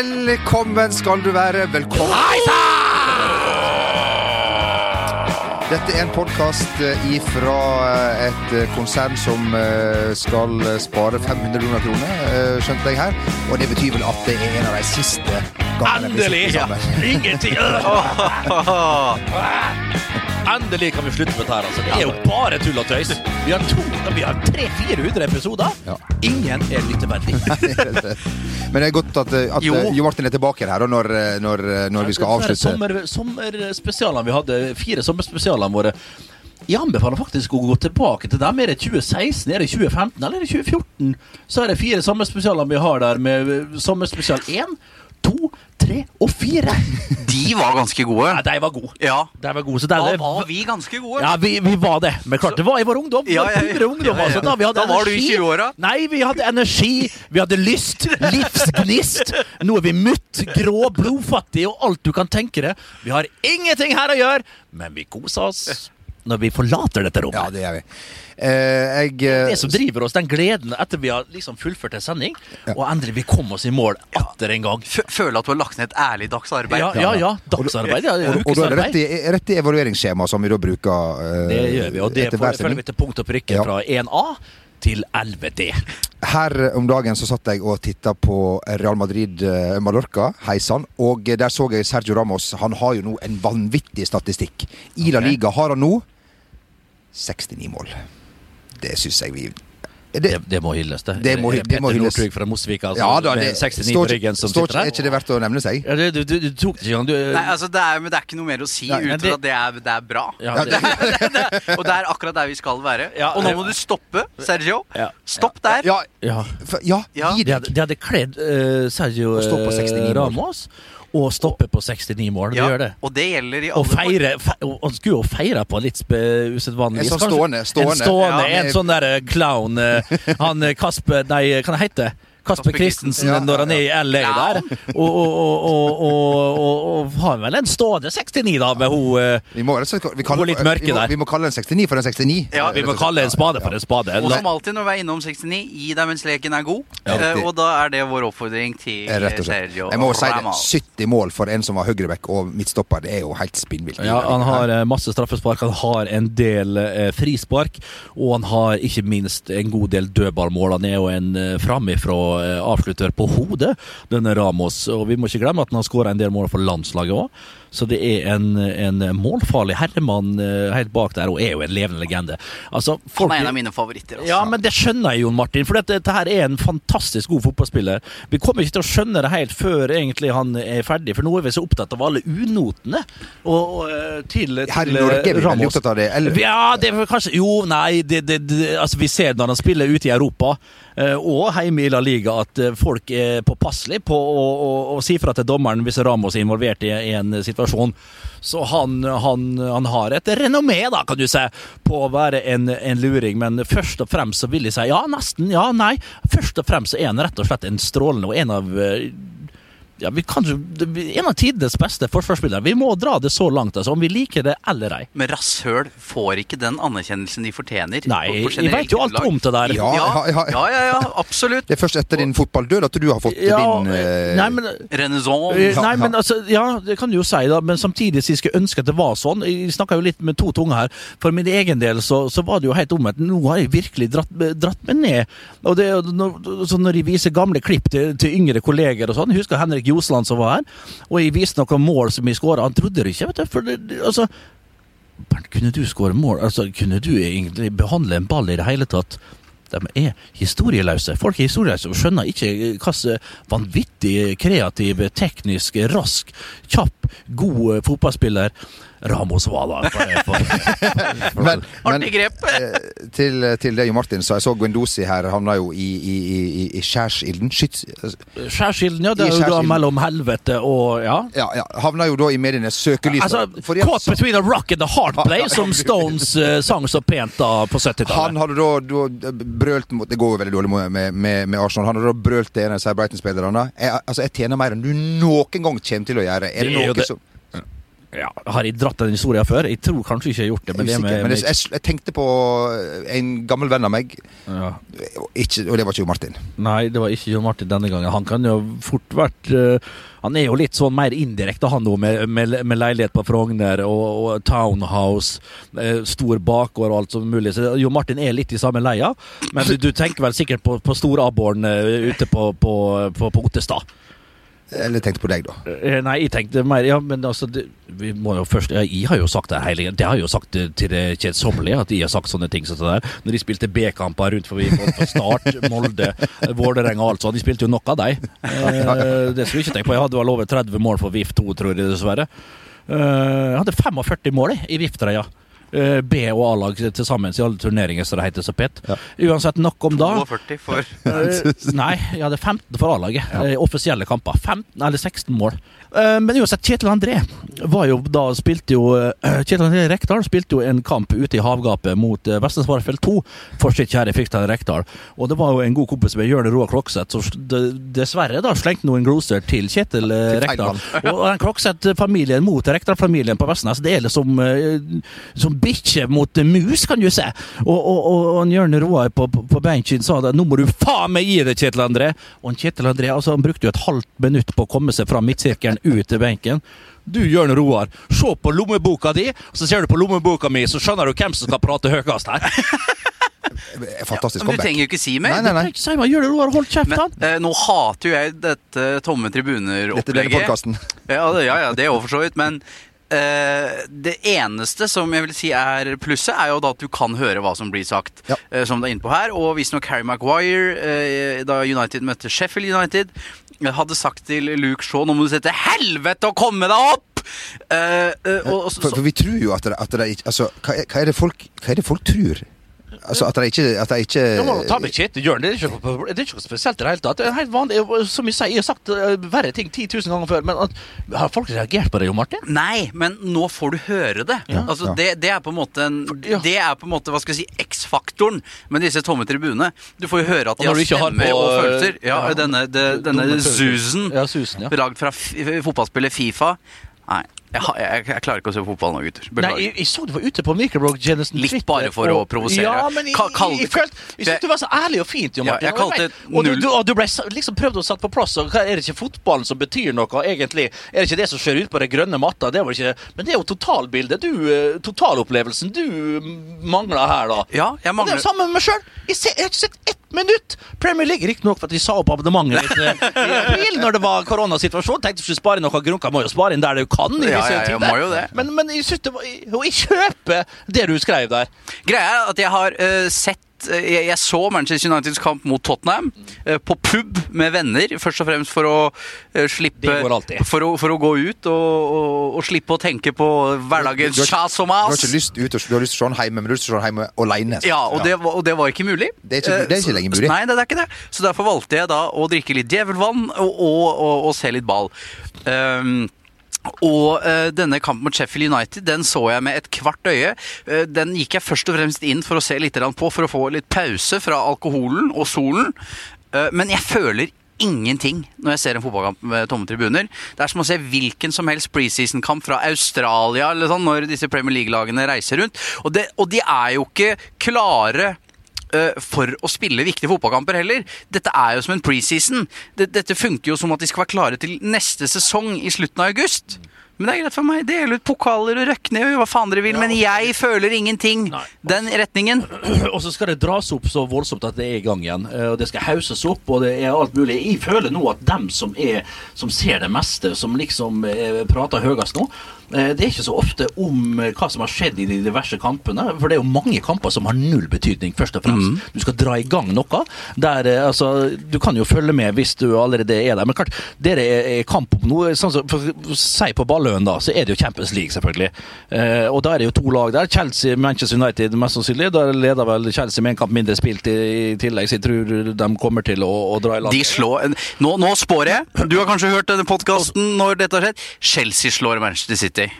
Velkommen skal du være. Velkommen. Dette er en podkast ifra et eh, konsern som eh, skal spare 500 millioner kroner, eh, skjønte jeg her. Og det betyr vel at det er en av de siste gangene Endelig! sammen. Ingenting Endelig kan vi slutte med dette her. Altså. Det er jo bare tull og tøys. Vi har har 300-400 episoder. Ja. Ingen er lytteverdig. Men det er godt at, at Jo. Jo. Martin er tilbake her og når, når, når vi skal avslutte. Sommer, sommerspesialene vi hadde, fire sommerspesialene våre. Jeg anbefaler faktisk å gå tilbake til dem. Er det 2016, er det 2015 eller er det 2014? Så er det fire sommerspesialer vi har der med sommerspesial 1, 2, 3 og fire. De var ganske gode. Ja, de var gode. Ja. De var gode. Så Da var vi ganske gode. Ja, vi, vi var det. Men klart det var i vår ungdom. Ja, ja, ja. Ungdom, altså. Da, Da var du i energi. 20-åra. Nei, vi hadde energi, vi hadde lyst, livsgnist. Nå er vi mutt, grå, blodfattige og alt du kan tenke deg. Vi har ingenting her å gjøre, men vi koser oss når vi forlater dette rommet. Ja, det gjør vi. Eh, jeg eh, Det som driver oss, den gleden etter vi har liksom fullført en sending, og endelig vi kom oss i mål atter en gang. F føle at du har lagt ned et ærlig dagsarbeid. Ja, ja, ja. Dagsarbeid. Ja, og, og da er det rett i, rett i evalueringsskjema som vi da bruker eh, Det gjør vi, og det følger vi til punkt og prikke Ja. fra 1A til 11D. Her om dagen så satt jeg og titta på Real Madrid eh, Mallorca, hei sann, og der så jeg Sergio Ramos. Han har jo nå en vanvittig statistikk. I La okay. Liga har han nå 69 mål. Det syns jeg vi det, Det, det må hylles, det. Det må hy- Er det må Petter hylles. Northug fra Mosvika altså, Ja da, med det 69 på ryggen, som sitter der. Er ikke det verdt å nevne seg? Ja, du, du, du, du tok det ikke engang. Du, Nei, altså det er, men det er ikke noe mer å si Nei, utover det- at det er, det er bra. ja, det, Og det er akkurat der vi skal være. Ja, og nå må du stoppe, Sergio. Ja. Stopp der. Ja, ja. ja, Ja. De hadde, hadde kledd uh, Sergio Å stå på 69 mål. Ramos og stoppe på 69 mål. Ja, Det gjør det. Og det gjelder i Og alle feire, fe, Han skulle jo feire på litt usedvanlig vis. En sånn stående- stående. En stående, Ja, en sånn der eh, clown eh, Han eh, Kasper Nei, hva heter det? Kasper Christensen når han er i LA der. Og, og, og, og, og, og, og har vel en stående 69, da, med hun eh, Vi må, Gå litt mørke der. vi må kalle en 69 for en 69. Ja, Vi må kalle en spade for en spade. Og som alltid når vi er innom 69, gi deg mens leken er god. Ja, Eh, og da er det vår oppfordring til Eh. Sergio Jeg må si det. 70 mål for en som var høyreback og midtstopper, det er jo helt spinnvilt. Ja, Han har masse straffespark, han har en del eh, frispark, og han har ikke minst en god del dødballmål. Han er jo en eh, framifrå eh, avslutter på hodet, denne Ramos. Og vi må ikke glemme at han har skåra en del mål for landslaget òg. Så det er en, en målfarlig herremann eh, helt bak der, og er jo en levende legende. Altså, folk, Han er en av mine favoritter. Også. ja, men det skjønner jeg, Jon Martin. For dette, dette her er en fantastisk god fotballspiller. Vi kommer ikke til å skjønne det helt før egentlig han er ferdig, for nå er vi så opptatt av alle unotene og, og, eh, til, til Her i Norge er vi veldig opptatt av det. Eller, Ja, det er kanskje Jo, nei, det, det, det, altså vi ser når han spiller ute i Europa eh, og hjemme i La Liga, at folk er påpasselige på å, å, å si fra til dommeren hvis Ramos er involvert i, i en situasjon. Så han, han, han har et renommé, da, kan du si, på å være en, en luring. Men først og fremst så vil jeg si ja, nesten. Ja, nei. Først og fremst så er han rett og slett en strålende og en av eh, ja, vi kan, En av tidenes beste forsvarsspillere. Vi må dra det så langt, altså, om vi liker det eller ei. Men rasshøl får ikke den anerkjennelsen de fortjener. Nei, på- på jeg vet jo alt om det der. Ja, Ja, ja, ja. absolutt. Det er først etter din fotballdød at du har fått Ja, din eh, nei, men, Renaissance. eh, nei, men altså, ja, det kan du jo si, da. Men samtidig så jeg skulle ønske at det var sånn. Jeg snakka jo litt med to tunger her. For min egen del så, så var det jo helt omvendt. Nå har jeg virkelig dratt, dratt meg ned. Og det, når, så når jeg viser gamle klipp til, til yngre kolleger og sånn husker Henrik Josland som var her, og jeg viste noen mål som jeg skåra. Han trodde det ikke, vet du. For det, altså Bernt, kunne du skåre mål? Altså, kunne du egentlig behandle en ball i det hele tatt? De er historieløse. Folk er historieløse og skjønner ikke hvilken vanvittig kreativ, teknisk, rask, kjapp, god eh, fotballspiller Ramos var da. Artig grep. eh, til, til det Jo Martin sa, jeg så Guendouzi her havna jo i, i, i, i skjærsilden. Skyts... Skjærsilden, ja. Det er jo da mellom helvete og Ja. Ja, ja, havna jo da i medienes søkelys. Altså, Caught så... Between a rock and a hard play, som Stones uh, sang så pent da på Han 70-tallet. hadde da, da brølt mot Det går jo veldig dårlig med, med, med Arsenal. Han hadde da brølt til en av disse Brighton-spillerne. Jeg, altså, jeg tjener mer enn du noen gang kommer til å gjøre. Er det Det er noe det. som Ja, Har jeg dratt den historien før? Jeg tror kanskje ikke jeg har gjort det. Men, det med, Men jeg, jeg, jeg tenkte på en gammel venn av meg, ja. ikke, og det var ikke Jo Martin. Nei, det var ikke Jo Martin denne gangen. Han kan jo fort vært uh, Han er jo litt sånn mer indirekte, han nå, med, med, med leilighet på Frogner og, og townhouse, uh, stor bakgård og alt som mulig. Så Jo Martin er litt i samme leia, men du, du tenker vel sikkert på, på storabboren uh, ute på, på, på, på Ottestad. Eller tenkte på deg, da. Eh, Nei, jeg tenkte mer Ja, men altså det, Vi må jo først ja, Jeg har jo sagt det hele Det har jeg jo sagt til det kjedsommelige, at jeg har sagt sånne ting som det der. Når de spilte B-kamper rundt forbi fra Start, Molde, eh, Vålerenga og alt sånt. De spilte jo nok av dem. Eh, det skulle jeg ikke tenke på. Jeg hadde vel over 30 mål for VIF 2, tror jeg dessverre. Eh, jeg hadde 45 mål i VIF-trøya. Eh, B- og A-lag til sammen i alle turneringer, som det heter så pent. Ja. Uansett, nok om da. 42 for Eh, nei, jeg hadde 15 for A-laget. Ja. Offisielle kamper. 15 eller 16 mål. Eh, Men uansett, Kjetil André var jo da spilte jo eh, Kjetil André Rekdal spilte jo en kamp ute i havgapet mot uh, Vestlandsvarefelt 2 for sitt kjære Frikstein Rekdal. Og det var jo en god kompis med Jørn Roar Klokseth, som dessverre da slengte noen gloser til Kjetil eh, Rekdal. Og den Klokseth-familien mot Rekdal-familien på Vestnes, det er liksom eh, som bikkje mot eh, mus, kan du si. Og, og, og, og Jørn Roar på, på, på benken sa det, nå må du faen meg gi det, Kjetil André. Og Kjetil André altså, han brukte jo et halvt minutt på å komme seg fra midtsirkelen ut til benken. Du, Jørn Roar, se på lommeboka di, så ser du på lommeboka mi, så skjønner du hvem som skal prate høyest her. Fantastisk Men du comeback. trenger jo ikke si mer. Nei, nei, nei. Ikke si meg, det, Roar, hold kjeft, Men eh, nå hater jo jeg dette tomme Dette, denne tribuner-opplegget. podkasten. Ja, ja, ja, det er jo for så vidt. Men eh, det eneste som jeg vil si er plusset, er jo da at du kan høre hva som blir sagt. Ja. eh, som det er inne på her. Og visstnok Harry Maguire, eh, da United møtte Sheffield United, eh, hadde sagt til Luke Shaw nå må du se til helvete og komme deg opp! Eh, og, og, For, for vi tror jo at det, at det ikke Altså, hva hva er det folk Hva er det folk tror? Altså, at de ikke, at de ikke Ja, må ta med Kjetil Jørn, det er ikke, noe- det er ikke noe spesielt i det hele tatt. Det er helt vanlig, Som jeg sier, jeg har sagt eh, verre ting 10 000 ganger før, men at, har folk reagert på det, Jo Martin? Nei, men nå får du høre det. Ja. Altså, Ja. det, det er på en måte en, Det er på en måte, hva skal jeg si, X-faktoren med disse tomme tribunene. Du får jo høre at de har stemme har stemmer på, og følelser. Ja, ja, Denne, de, denne susen, Ja, susen ja. lagd fra f fotballspillet Fifa. Nei, jeg, jeg, jeg klarer ikke å se fotball nå, gutter. Nei, jeg, jeg så du var ute på Microblog Jennison Litt Twitter, bare for å provosere. Ja, men jeg, Kall- jeg, jeg, jeg synes du var så ærlig og fint, Jo Ja, Martin. jeg og kalte og du, du, og du ble liksom prøvd å satt på plass, og er det ikke fotballen som betyr noe, egentlig? Er det ikke det som skjer ute på den grønne matta? Det var ikke, men det er jo totalbildet, du, eh, totalopplevelsen du mangler her, da. Ja, jeg Og Det er mangler jo samme med meg sjøl. Jeg, jeg har ikke sett ett minutt Premier League. Riktignok for at de sa opp abonnementet litt eh, i april, når det var koronasituasjon. Tenkte ikke spare noe grunker. Må jo spare inn der du kan. i Ja, ja, ja, må jo det. Men, men jeg, synes det var, og jeg kjøper det du skrev der. Greia er at jeg har uh, sett eh, jeg, jeg så Manchester Uniteds kamp mot Tottenham eh, på pub med venner, først og fremst for å eh, slippe Det. For å, for å gå ut og, og, og slippe å tenke på hverdagens Du ikke- chas Du har ikke lyst ut du har lyst til å se den hjemme, men du har lyst til å se den hjemme alene. Ja, og det, var, og det var ikke mulig. Det er ikke- Eh, det er ikke lenger mulig. Nei, det er ikke det. Så derfor valgte jeg da å drikke litt djevelvann og se litt ball. Um, og uh, denne kampen mot Sheffield United den så jeg med et kvart øye. Uh, den gikk jeg først og fremst inn for å se litt på, for å få litt pause fra alkoholen og solen. Uh, men jeg føler ingenting når jeg ser en fotballkamp med tomme tribuner. Det er som å se hvilken som helst preseason-kamp fra Australia eller sånn, når disse Premier League-lagene reiser rundt. Og, det, og de er jo ikke klare for å spille viktige fotballkamper heller. Dette er jo som en preseason. Dette funker jo som at de skal være klare til neste sesong i slutten av august. Men det er greit for meg. Dele ut pokaler og røkke ned og hva faen dere vil. Men jeg føler ingenting Nei. den retningen. Og så skal det dras opp så voldsomt at det er i gang igjen. Eh, Og det skal hauses opp, og det er alt mulig. Jeg føler nå at dem som, er, som ser det meste, som liksom eh, prater høyest nå, eh, det er ikke så ofte om hva som har skjedd i de diverse kampene. For det er jo mange kamper som har null betydning, først og fremst. Du skal dra i gang noe. Der, altså, du kan jo følge med hvis du allerede er der. Men klart, dere er, kamp om noe. Sånn som, for, si på Balløen, da, så er det jo Champions League, selvfølgelig. Eh, og da er det jo to lag der. Chelsea, Manchester United, mest sannsynlig. Da leder vel Chelsea med en kamp mindre spilt i, i tillegg, så jeg tror de kommer til å, å dra i land. De slår Nå, nå spår jeg. Du har kanskje hørt denne podkasten når dette har skjedd. Chelsea slår Manchester City.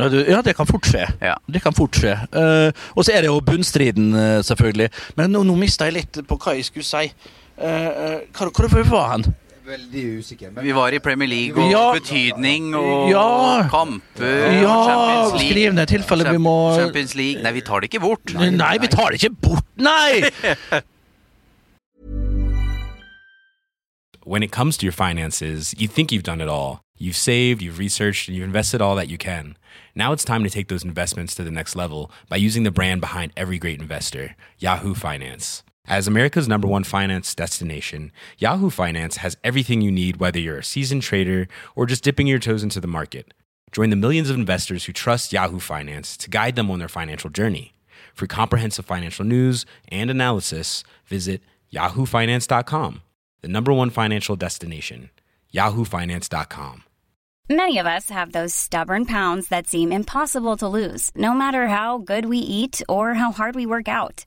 Ja, det kan fort skje. Ja. Det kan fort skje. Uh, og så er det jo bunnstriden, eh, selvfølgelig. Men nå, nå mista jeg litt på hva jeg skulle si. Uh, hvor, hvor var han? Veldig usikker. Men Vi var i Premier League og Ja. betydning og Ja. kamper Ja, og skriv ned tilfelle vi må- Champions League. Nei, vi tar det ikke bort. Nei, vi tar det ikke bort, nei! When it comes to your finances, you think you've done it all. You've saved, you've researched, and you've invested all that you can. Now it's time to take those investments to the next level by using the brand behind every great investor, Yahoo Finance. As America's number one finance destination, Yahoo Finance has everything you need, whether you're a seasoned trader or just dipping your toes into the market. Join the millions of investors who trust Yahoo Finance to guide them on their financial journey. For comprehensive financial news and analysis, visit yahoofinance.com, the number one financial destination, yahoofinance.com. Many of us have those stubborn pounds that seem impossible to lose, no matter how good we eat or how hard we work out.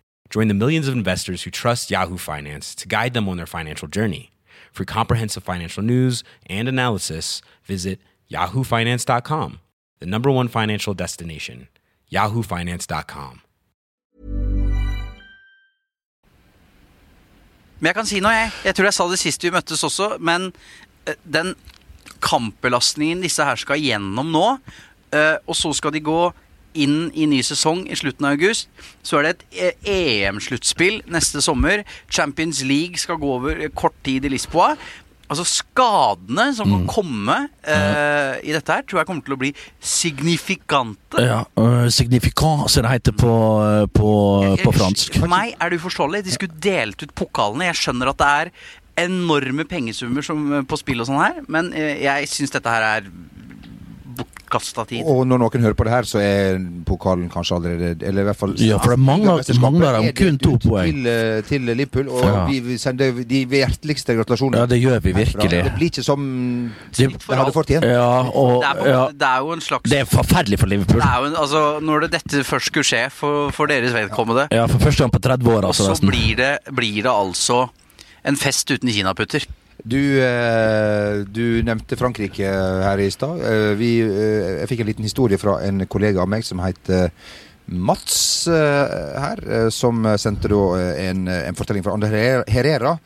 Join the millions of investors who trust Yahoo Finance to guide them on their financial journey. For comprehensive financial news and analysis, visit yahoofinance.com, the number one financial destination, yahoofinance.com. Men jeg kan si noe, jeg. Jeg tror jeg sa det sist vi møttes også, men eh, den kampbelastningen disse her skal gjennom nå, eh, og så skal de gå inn i ny sesong i slutten av august. Så er det et eh, EM-sluttspill neste sommer. Champions League skal gå over kort tid i Lisboa. Altså Skadene som kan komme uh, i dette her, tror jeg kommer til å bli signifikante. Ja, uh, Signifikant, som det heter på, på, på fransk. For meg er det uforståelig. De skulle delt ut pokalene. Jeg skjønner at det er enorme pengesummer som, på spill og sånn her, men jeg syns dette her er bortkasta tid. Og når noen hører på det her, så er pokalen kanskje allerede Eller i hvert fall Ja, for det mangler- mangler er kun to poeng. Til, eh, til Liverpool, og Ja. vi sender de hjerteligste gratulasjoner. Ja, det gjør vi virkelig. Det blir ikke som Det- de hadde fortjent. Ja, og Det er, på, ja, det er jo en slags Det er forferdelig for Liverpool. det er jo en, altså, Når det dette først skulle skje for, for deres vedkommende, Ja, for første gang på 30 år, og altså. så blir det, blir det altså en fest uten kinaputter. Du, eh, du nevnte Frankrike her i stad. Eh, eh, jeg fikk en liten historie fra en kollega av meg som heter Mats eh, her, eh, som sendte eh, en, en fortelling fra Ander Herrera.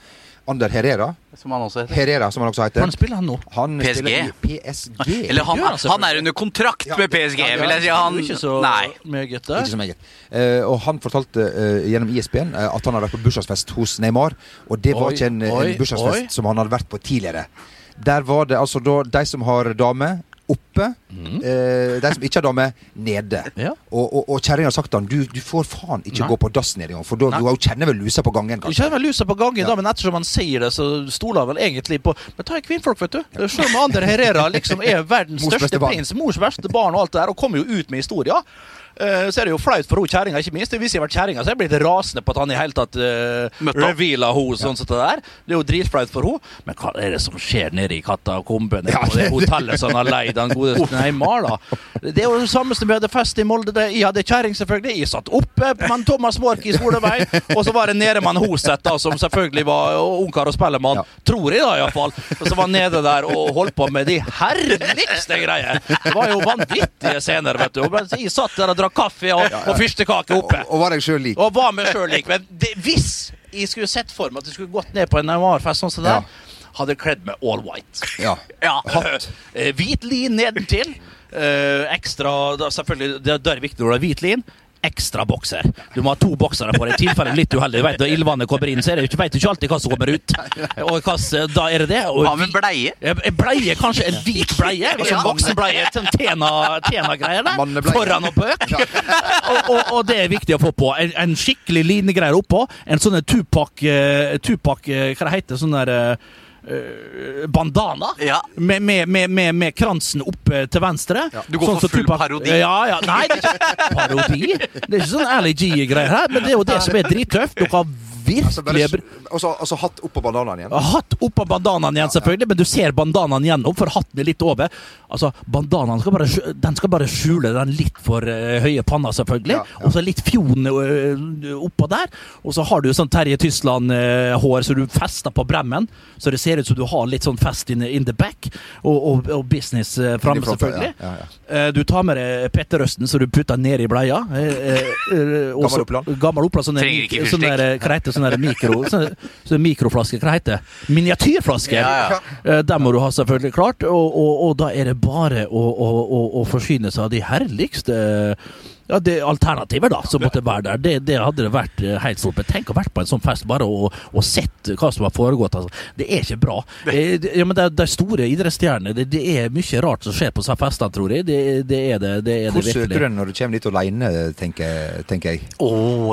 Ander Herrera, Som han også heter. Herrera som han også heter. Han spiller han nå? Han PSG. PSG. Eller han, han han er under kontrakt Ja, med PSG, ja, ja, vil jeg si. Han ikke så nei. meget der. Ikke så meget. Uh, og han fortalte uh, gjennom ISB-en uh, at han hadde vært på bursdagsfest hos Neymar. Og det var ikke en, oi, en bursdagsfest oi. som han hadde vært på tidligere. Der var det altså da de som har dame, oppe. Eh, de som ikke har dame, nede. Ja. Og, og, og kjerringa har sagt til han du, du får faen ikke Nei. gå på dass nede engang, for da du kjenner vel lusa på gangen, Du kjenner vel lusa på gangen, Ja. da, men ettersom han sier det, så stoler han vel egentlig på Men ta kvinnfolk, vet du. Selv om Ander Herrera liksom er verdens største prins, mors verste barn og alt det der, og kommer jo ut med historier. Eh, så er det jo flaut for hun kjerringa, ikke minst. Hvis jeg har vært kjerringa, så er jeg blitt rasende på at han i hele tatt uh, opp. reveala henne sånn det der. Det er jo dritflaut for henne. Men hva er det som skjer nede i katakombene Ja, på det det- hotellet som har leid den gode Neymar, da? Det er jo det samme som vi hadde fest i Molde. Jeg hadde kjerring, selvfølgelig. Jeg satt oppe med Thomas Mork i skolevei, og så var det nede med Hoseth, da, som selvfølgelig var ungkar og spellemann. Ja. Tror jeg, da, iallfall. Og så var han nede der og holdt på med de herligste greier. Det var jo vanvittige scener, vet du. Jeg satt der og drakk kaffe og, og fyrstekake oppe. Og, og var deg sjøl lik. Og var meg sjøl lik. Men det, hvis jeg skulle sett for meg at jeg skulle gått ned på en Neymar-fest sånn som det Ja. der. Hadde kledd meg all white. Ja. Ja, eh, Hvit lin nedentil. Eh, ekstra da, Selvfølgelig, det, det er viktig når det er hvit lin. Ekstra bokser. Du må ha to boksere på deg. I tilfelle litt uheldig. Du vet, Når ildvannet kommer inn, så er det, du vet ikke alltid hva som kommer ut. Og hva, da er det det. Og Hva med bleie? En bleie, kanskje en hvit bleie. Altså en voksenbleie. Sånn Tena- Tena-greier der. Foran og bøk? og, og, og det er viktig å få på. En, en skikkelig linegreier oppå. En sånn Tupac, tupak Tupac eh, Hva det heter sånn der eh, eh, bandana Ja. med, med, med, med, kransen oppe til venstre. Du går for full Tupac- parodi. Ja, ja. Nei, det er ikke parodi. Det er ikke sånn Ally G-greier her, men det er jo det som er drittøft. Dere har Altså virkelig bare, og så og så hatt oppå bandanaen igjen. Hatt oppå bandanaen igjen, selvfølgelig, men du ser bandanaen gjennom, for hatten er litt over. Altså, Bandanaen skal bare, den skal bare skjule den litt for uh, høye panna, selvfølgelig. Ja, ja. Og så litt fjon uh, oppå der. Og så har du sånn Terje Tysland-hår som du fester på bremmen, så det ser ut som du har litt sånn fest in, in the back. Og, og, og business uh, framme, selvfølgelig. ja, ja, Eh, Du tar med deg Petterøsten, så du putter ned i bleia. Eh, eh, eh, Gammel Oppland. Gammel Oppland. Sånne, Trenger ikke sånne, fyrstikk. Sånne mikro, sånne, sånne mikroflasker. Hva heter det? Miniatyrflasker! Ja, ja. Eh, Den må du ha selvfølgelig klart, og, og, og da er det bare å, å, å, å forsyne seg av de herligste ja, det alternativer da, som måtte være der. Det, det hadde det vært eh, helt stort. Men tenk å vært på en sånn fest bare og, og sett hva som har foregått. Altså. Det er ikke bra. Eh, det- Ja, men det, er- det er store idrettsstjerner. Det, det er mye rart som skjer på sånne fester, tror jeg. Det, det er det. det, er Hvor det søker du den når du kommer dit alene, tenker, tenker jeg. Å,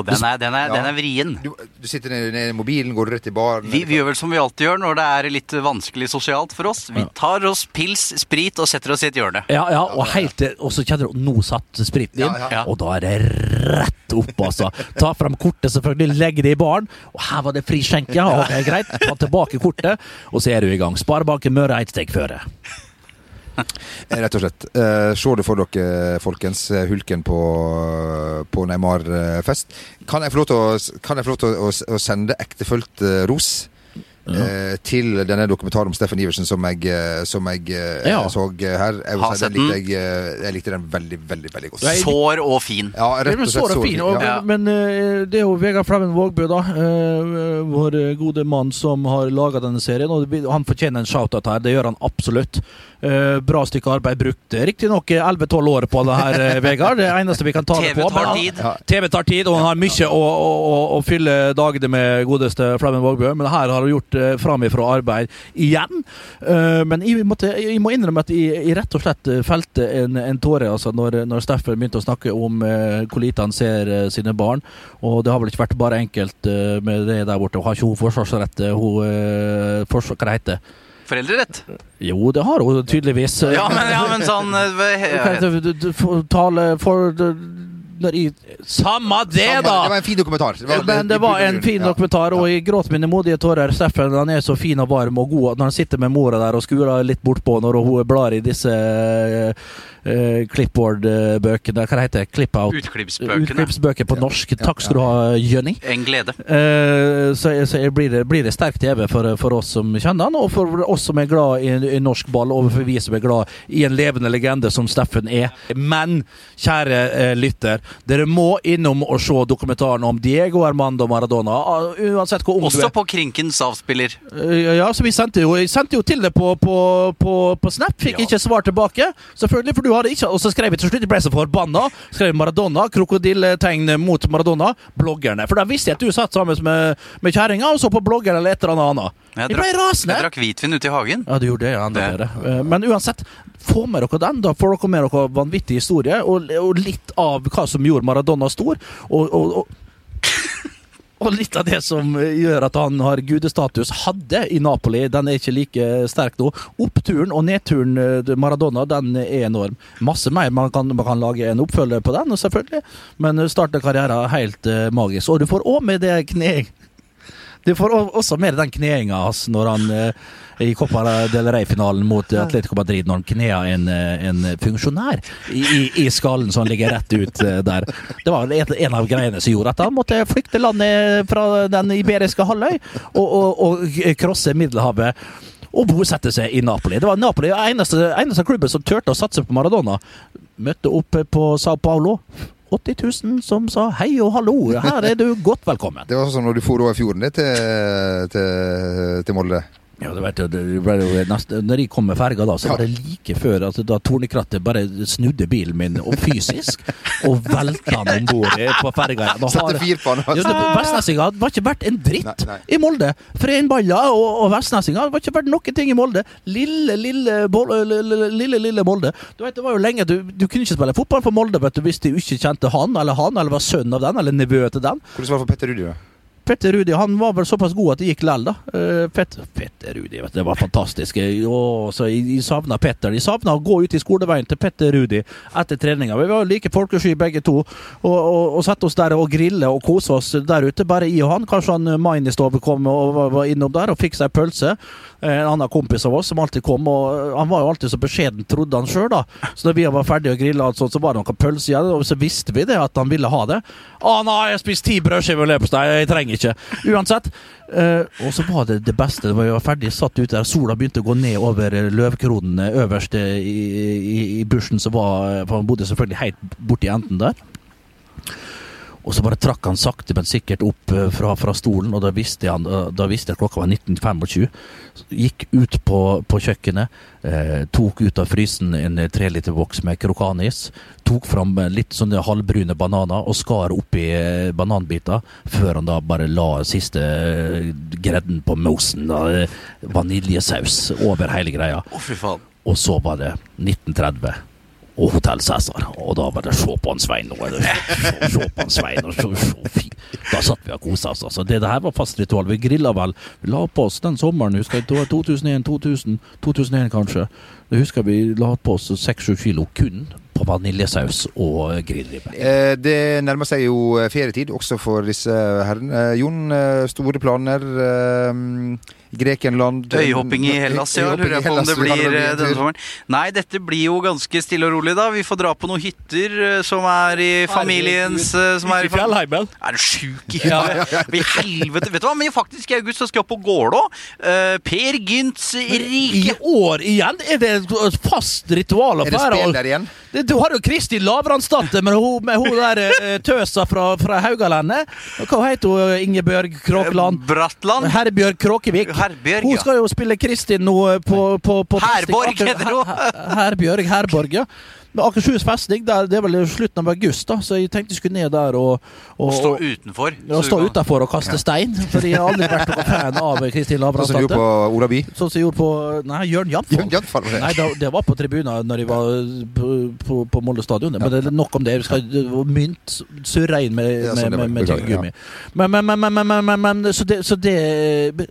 den, er, den, er, Ja. den er vrien. Du, du sitter nede i mobilen, går rett i baren Vi, vi gjør vel som vi alltid gjør når det er litt vanskelig sosialt for oss. Vi tar oss pils, sprit og setter oss i et hjørne. Ja, ja, og, helt, til- og så kjenner du nå satt spriten inn, Ja, ja. og da er det rett opp, altså. Ta frem kortet, selvfølgelig, Legg det i baren. Og her var det fri skjenke. ja. Ok, greit. Ta tilbake kortet, og så er du i gang. Sparebanken Møre ett steg føre. Eh, Rett og slett. Eh, se det for dere, folkens. eh, Hulken på, på Neymar-fest. Kan jeg få lov til å, å, å sende ektefølt eh, ros? Eh, til denne dokumentaren om Steffen Iversen som jeg, eh, som jeg eh, Ja. så her. Jeg, si, likte jeg, jeg likte den veldig, veldig veldig godt. Sår og fin. Ja, rett og slett sår så fin, og, ja. Ja. Men det er jo Vegard Flemmen Vågbø, da. vår gode mann som har laga denne serien. Og han fortjener en shout-out her. Det gjør han absolutt. Eh, bra stykke arbeid brukt. Riktignok 11-12 år på det her, eh, Vegard. Det eneste vi kan ta det TV på. tar tid. Ja. TV tar tid, og han har mye å, å, å, å fylle dagene med godeste Flemmen Vågbø. Men her har hun gjort uh, framifrå arbeid igjen. Eh, men jeg, måtte, jeg må innrømme at jeg, jeg rett og slett eh, felte en, en tåre altså, når, når Steffen begynte å snakke om uh, hvor lite han ser eh, sine barn. Og det har vel ikke vært bare enkelt eh, med det der borte. Hun Har ikke hun forsvarsrett? eh, Hun, uh, forsvar, hva det heter Foreldrerett. Jo, det har hun tydeligvis. Ja, men, ja, men sånn du Tale for når jeg, Samme det, Samme- da! Det var en fin dokumentar. Det var, Men det var en fin Ja. dokumentar, og jeg gråt mine modige tårer. Steffen han er så fin og varm og god når han sitter med mora der og skuler litt bortpå når hun blar i disse uh, clipboard-bøkene Hva heter det? Clip-out? Utklippsbøkene. Utklippsbøker på norsk. Takk skal du ha, Jønni. En glede. Uh, så, så jeg blir, det, blir det sterk TV for, for oss som kjenner han, og for oss som er glad i, i norsk ball, og for vi som er glad i en levende legende som Steffen er. Men kjære uh, lytter, dere må innom og se dokumentaren om Diego Armando Maradona. ah, Uansett hvor ung du Også er. på Krinkens avspiller. Ja, så vi sendte jo, sendte jo til det på, på, på, på Snap. Fikk Ja. ikke svar tilbake. Selvfølgelig, for du hadde ikke Og så skrev jeg til slutt, jeg ble så forbanna. Skrev Maradona, krokodilletegn mot Maradona. Bloggerne. For da visste jeg at du satt sammen med, med kjerringa og så på bloggeren eller et eller annet. Jeg Jeg ble rasende. jeg drakk hvitvin ute i hagen. Ja, du gjorde det, ja, det, Det-. Eh, Men uansett, få med dere den. Da får dere med dere vanvittig historie, og, og litt av hva som gjorde Maradona stor. Og, og, og, og litt av det som gjør at han har gudestatus, hadde i Napoli. Den er ikke like sterk nå. Oppturen og nedturen eh, Maradona den er enorm. Masse mer. Man kan, man kan lage en oppfølger på den, selvfølgelig. Men starten av karrieren er helt eh, magisk. Og du får òg med det kne... Du får også med den kneinga hans når han eh, i Copa del Rey-finalen mot Atletico Madrid når han knea en, eh, en funksjonær i, i, skallen så han ligger rett ut eh, der. Det var en, av greiene som gjorde at han måtte flykte landet fra den iberiske halvøy og krosse Middelhavet. Og bosette seg i Napoli. Det var Napoli eneste, eneste klubben som turte å satse på Maradona. Møtte opp på Sao Paulo 80 000 som sa hei og hallo, her er du godt velkommen. Det var sånn når du for over fjorden til, til, til Molde. Ja, det vet du, det ble jo neste, når jeg kom med ferga da, så var det like før at da Tornekrattet bare snudde bilen min og fysisk og velta den om bord på ferga. Satte fyr på den. Ja, det, var ikke verdt en dritt Nei, nei. i Molde. Freinballer og, og vestnessinga var ikke verdt noen ting i Molde. Lille, lille, lille, lille, lille Molde. Du vet, det var jo lenge du, du kunne ikke spille fotball for Molde vet du, hvis du ikke kjente han eller han, eller var sønn av den, eller nevø til den. Hvordan var det for Petter Rudi, da? Petter Rudi han var vel såpass god at det gikk lell, da. Eh, Petter, Petter Rudi, vet du, det var fantastisk. Åh, så jeg, savna Petter. Jeg savna å gå ut i skoleveien til Petter Rudi etter treninga. Vi var like folkesky begge to, og, og, og sette oss der og grille og kose oss der ute. Bare jeg og han. Kanskje han Mainistove kom og var, var innom der og fikk seg pølse. Eh, En annen kompis av oss som alltid kom, og eh, han var jo alltid så beskjeden, trodde han sjøl, da. Så da vi var ferdige å grille, så var det noe pølse igjen, og så visste vi det, at han ville ha det. Å nei, jeg har spist ti brødskiver leverpostei, jeg trenger ikke. Uansett. Uh, og så var det det beste. Det var jo ferdig, satt ute der, sola begynte å gå ned over løvkronene øverst eh, i, i, i bushen som var For han bodde selvfølgelig helt borti enden der. Og så bare trakk han sakte, men sikkert opp eh, fra, fra stolen, og da visste, han, eh, da visste jeg klokka var 19.25. Gikk ut på, på kjøkkenet, eh, tok ut av frysen en eh, treliterboks med krokanis, tok fram litt sånne halvbrune bananer og skar oppi bananbiter, før han da bare la siste gredden på mosen, da, vaniljesaus over hele greia. Å, fy faen. Og så var det 1930 og Hotell Cæsar. Og da var det se på han Svein. Nå se, se, på han Svein. Og se, se. Da satt vi og kosa oss. Altså. Det, det her var fast ritual. Vi grilla vel. Vi la på oss den sommeren, husker jeg. 2001, 2000, 2001 kanskje. Det husker vi la på oss 6-7 kilo kun på vaniljesaus og grillribbe. Eh, det nærmer seg jo eh, ferietid, også for disse herrene. Eh, Jon, store planer. Eh, Grekenland Øyhopping i Hellas, ja. Lurer jeg på om det blir bli en denne sommeren. Nei, dette blir jo ganske stille og rolig, da. Vi får dra på noen hytter som er i familiens som er i fjellheimen. Er du sjuk i huet? I helvete. Vet du hva, men faktisk i august så skal jeg på Gålå. Per Gynts I år igjen er det et fast ritual Er det spill der igjen? Det- Du har jo Kristi Lavransdatter med hun, med hun der eh, tøsa fra, fra Haugalandet. Hva heter hun? Ingebjørg Kråkeland? Bratland. Herbjørg Kråkevik. Herbjørg, Hun skal jo spille Kristin nå eh, på, på, på Herborg heter hun. Her- Herbjørg Herborg, ja. Men Akershus festning, der, det er vel slutten av august, da, så jeg tenkte jeg skulle ned der og, og, Og stå utenfor. Ja, stå utenfor kan- utafor og kaste stein. For jeg har aldri vært noen fan av Kristin Sånn som du gjorde på på Olaby? Sånn som jeg gjorde på Nei, Jørn Jamfall. Nei, da, det var på tribunen når jeg var på, på, på Molde stadion. Men det er nok om det. Vi skal mynt surre inn med, med, med, sånn med, med Beklager, tyggegummi. Men, men, men, men, men, men, men, men så, det, så det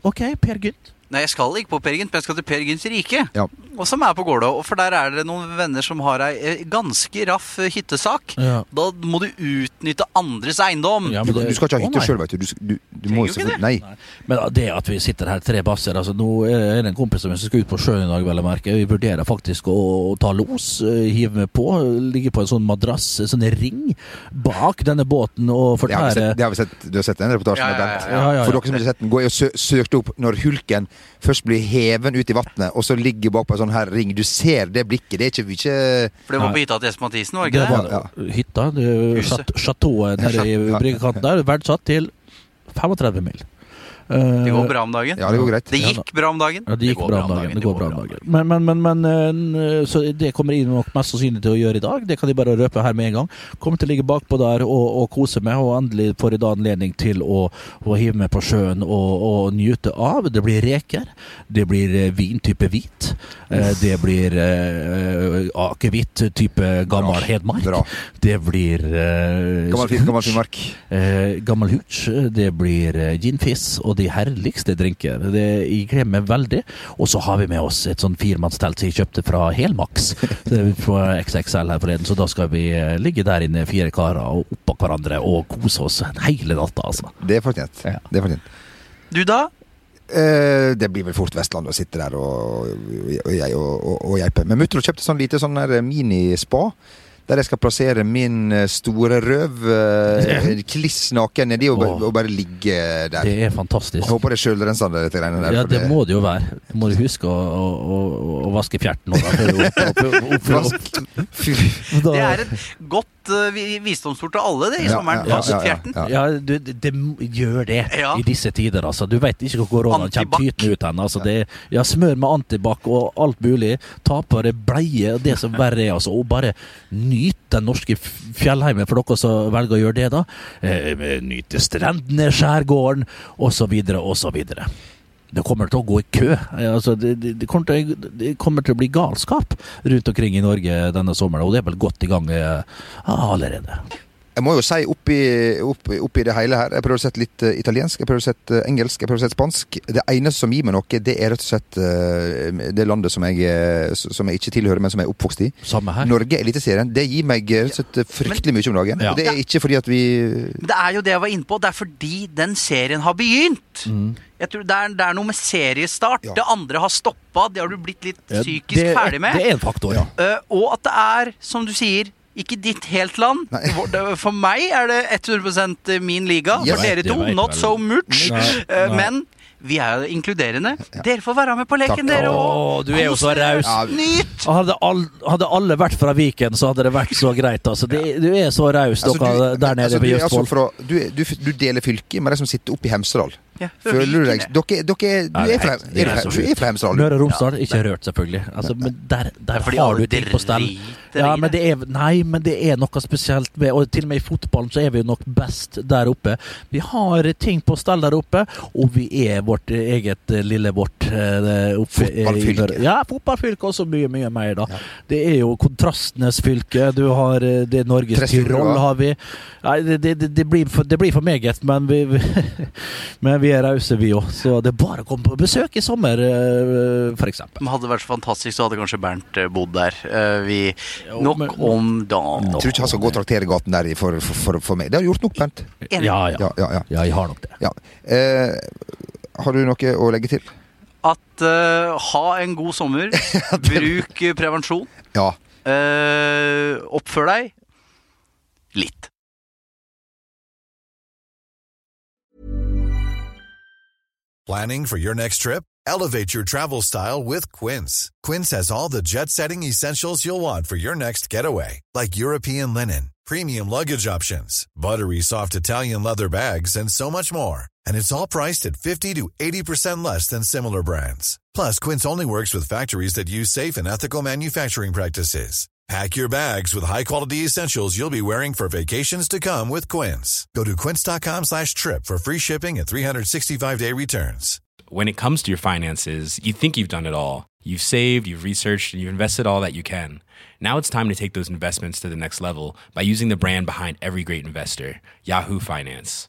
OK, Per Gynt. Nei, jeg skal ikke på Per Gynt, men jeg skal til Per Gynts rike. Ja. Og som er på Gålå. For der er det noen venner som har ei eh, ganske raff eh, hyttesak. Ja. Da må du utnytte andres eiendom. Ja, Du, men det- du skal ikke ha hytte sjøl, vet du. Du, du, du må jo ikke selvfølgelig Nei. Men det at vi sitter her tre basser altså Nå er det en kompis som skal ut på sjøen i dag, vel å merke. Vi vurderer faktisk å, å ta los, eh, hive med på. Ligge på en sånn madrass, en sånn ring, bak denne båten og Det har vi fortære sett, det har vi sett. Du har sett den reportasjen? Ja, med Bent? ja, ja. Ja, ja, For dere som ikke har sett den, gå og sø søk opp når hulken først blir heven ut i vannet, og så ligger bak på en sånn her ring. Du ser det blikket. Det er ikke mye For det var på hytta til Espen Mathisen, var ikke det? var Ja, hytta. Det Chateauet nede i bryggekanten der, verdsatt til 35 mil. Eh, Det går bra om dagen. Ja, det går greit. Det gikk bra om dagen. Ja, det gikk bra om dagen. Det går bra om dagen. Men, men, men, men eh, Så det kommer jeg nok mest sannsynlig til å gjøre i dag. Det kan de bare røpe her med en gang. Kommer til å ligge bakpå der og, og kose meg, og endelig får jeg da anledning til å, å hive meg på sjøen og, og nyte av. Det blir reker. Det blir eh, vin type hvit. Eh, Det blir uh, akevitt type gammel Hedmark. Bra. Det blir uh, Gammel, fin, gammel Finnmark. Uh, gammel hooch, det blir eh, Og fizz og de herligste drinker. Det, jeg gleder meg veldig. Og så har vi med oss et sånn firemannstelt som jeg kjøpte fra Helmax fra XXL her forleden. Så da skal vi eh, ligge der inne, fire karer, og oppå hverandre og kose oss hele natta, altså. Det er fortjent. Ja. Det er fortjent. Du da? Eh, det blir vel fort Vestland å sitte der og, og, og, og, og geipe. Men mutter'n kjøpte sånn lite sånn her minispa. Der jeg skal plassere min eh, store røv uh, kliss naken nedi og, og bare ligge der. Det er fantastisk. Jeg håper det er sjølrensende, dette greiene der. Ja, det må det jo være. Du må huske å, å vaske fjerten Det er et godt uh, vi- visdomsord til alle det i Ja, sommeren. ja, Fast ja, ja, fjerten. ja. Du, det, det gjør det Ja. i disse tider, altså. Du vet ikke hvor koronaen kommer tytende ut hen. Altså, det, ja, smør med antibac og alt mulig. Ta på deg bleie og det som verre er, altså. Og bare nyt den norske fjellheimen, for dere som velger å gjøre det, da. Eh, nyte strendene, skjærgården, osv., osv. Det kommer til å gå i kø. Eh, Altså, det, det, kommer til, det kommer til å bli galskap rundt omkring i Norge denne sommeren, og det er vel godt i gang eh, allerede. Jeg må jo si oppi, oppi, oppi det hele her Jeg prøver å sette litt uh, italiensk, jeg prøver å sette uh, engelsk, jeg prøver å sette spansk. Det eneste som gir meg noe, det er rett og slett uh, det landet som jeg, som jeg ikke tilhører, men som jeg er oppvokst i. Samme her. Norge, Eliteserien, det gir meg rett og slett fryktelig mye om dagen. Ja. Og det er ikke fordi at vi Det er jo det jeg var inne på. Det er fordi den serien har begynt. Jeg tror det er, det er noe med seriestart. Ja. Det andre har stoppa. Det har du blitt litt Ja, psykisk det er- ferdig med. Det er en faktor, ja. Eh, og at det er, som du sier, ikke ditt helt land. For, det- for meg er det 100% min liga. For dere to, not so much. Nei, Eh, nei. Men vi er inkluderende. inkluderende. Dere får være med på leken, Takk. dere òg. du er jo så raus. Ja, Nyt! Hadde, all, hadde alle vært fra Viken, så hadde det vært så greit. Altså. Det, du er så raus, Altså, dere du- der nede altså, er altså Østfold. fra, du, du, du deler fylke med de som sitter oppe i Hemsedal. Ja, Føler du deg Dere, dere du er fra, er er fra, du er fra Hemsedal? Møre og Romsdal, ikke rørt, selvfølgelig. Altså, men der, der har du ting på stell. Ja, men er, nei, men det er noe spesielt med Og til og med i fotballen så er vi jo nok best der oppe. Vi har ting på stell der oppe, og vi er vårt eget eh, lille vårt eh, Fotballfylke. Ja, fotballfylke og så mye, mye mer, da. Det er jo kontrastenes fylke. Du har eh, det Norges Tyrol, har vi. Nei, det, det, det, blir for, det blir for meget, men vi, vi, men vi er rause, vi òg. Så det er bare å komme på besøk i sommer, f.eks. Hadde. Det vært så fantastisk, så hadde kanskje Bernt bodd der. Vi Jo, Nok men- om dagen. Jeg tror ikke han skal gå og traktere gaten der for, for, for, for meg. Det har du gjort nok, Bernt. Ja, ja. Ja, ja, ja. Ja, jeg har nok det. ja. Eh, har du noe å legge til? At uh, ha en god sommer. Bruk eh, prevensjon. Ja. Uh, oppfør deg litt. Planning for your next trip? Elevate your travel style with Quince. Quince has all the jet setting essentials you'll want for your next getaway, like European linen, premium luggage options, buttery soft Italian leather bags, and so much more. And it's all priced at 50 to 80% less than similar brands. Plus, Quince only works with factories that use safe and ethical manufacturing practices. Pack your bags with high-quality essentials you'll be wearing for vacations to come with Quince. Go to quince.com slash trip for free shipping and 365-day returns. When it comes to your finances, you think you've done it all. You've saved, you've researched, and you've invested all that you can. Now it's time to take those investments to the next level by using the brand behind every great investor, Yahoo Finance.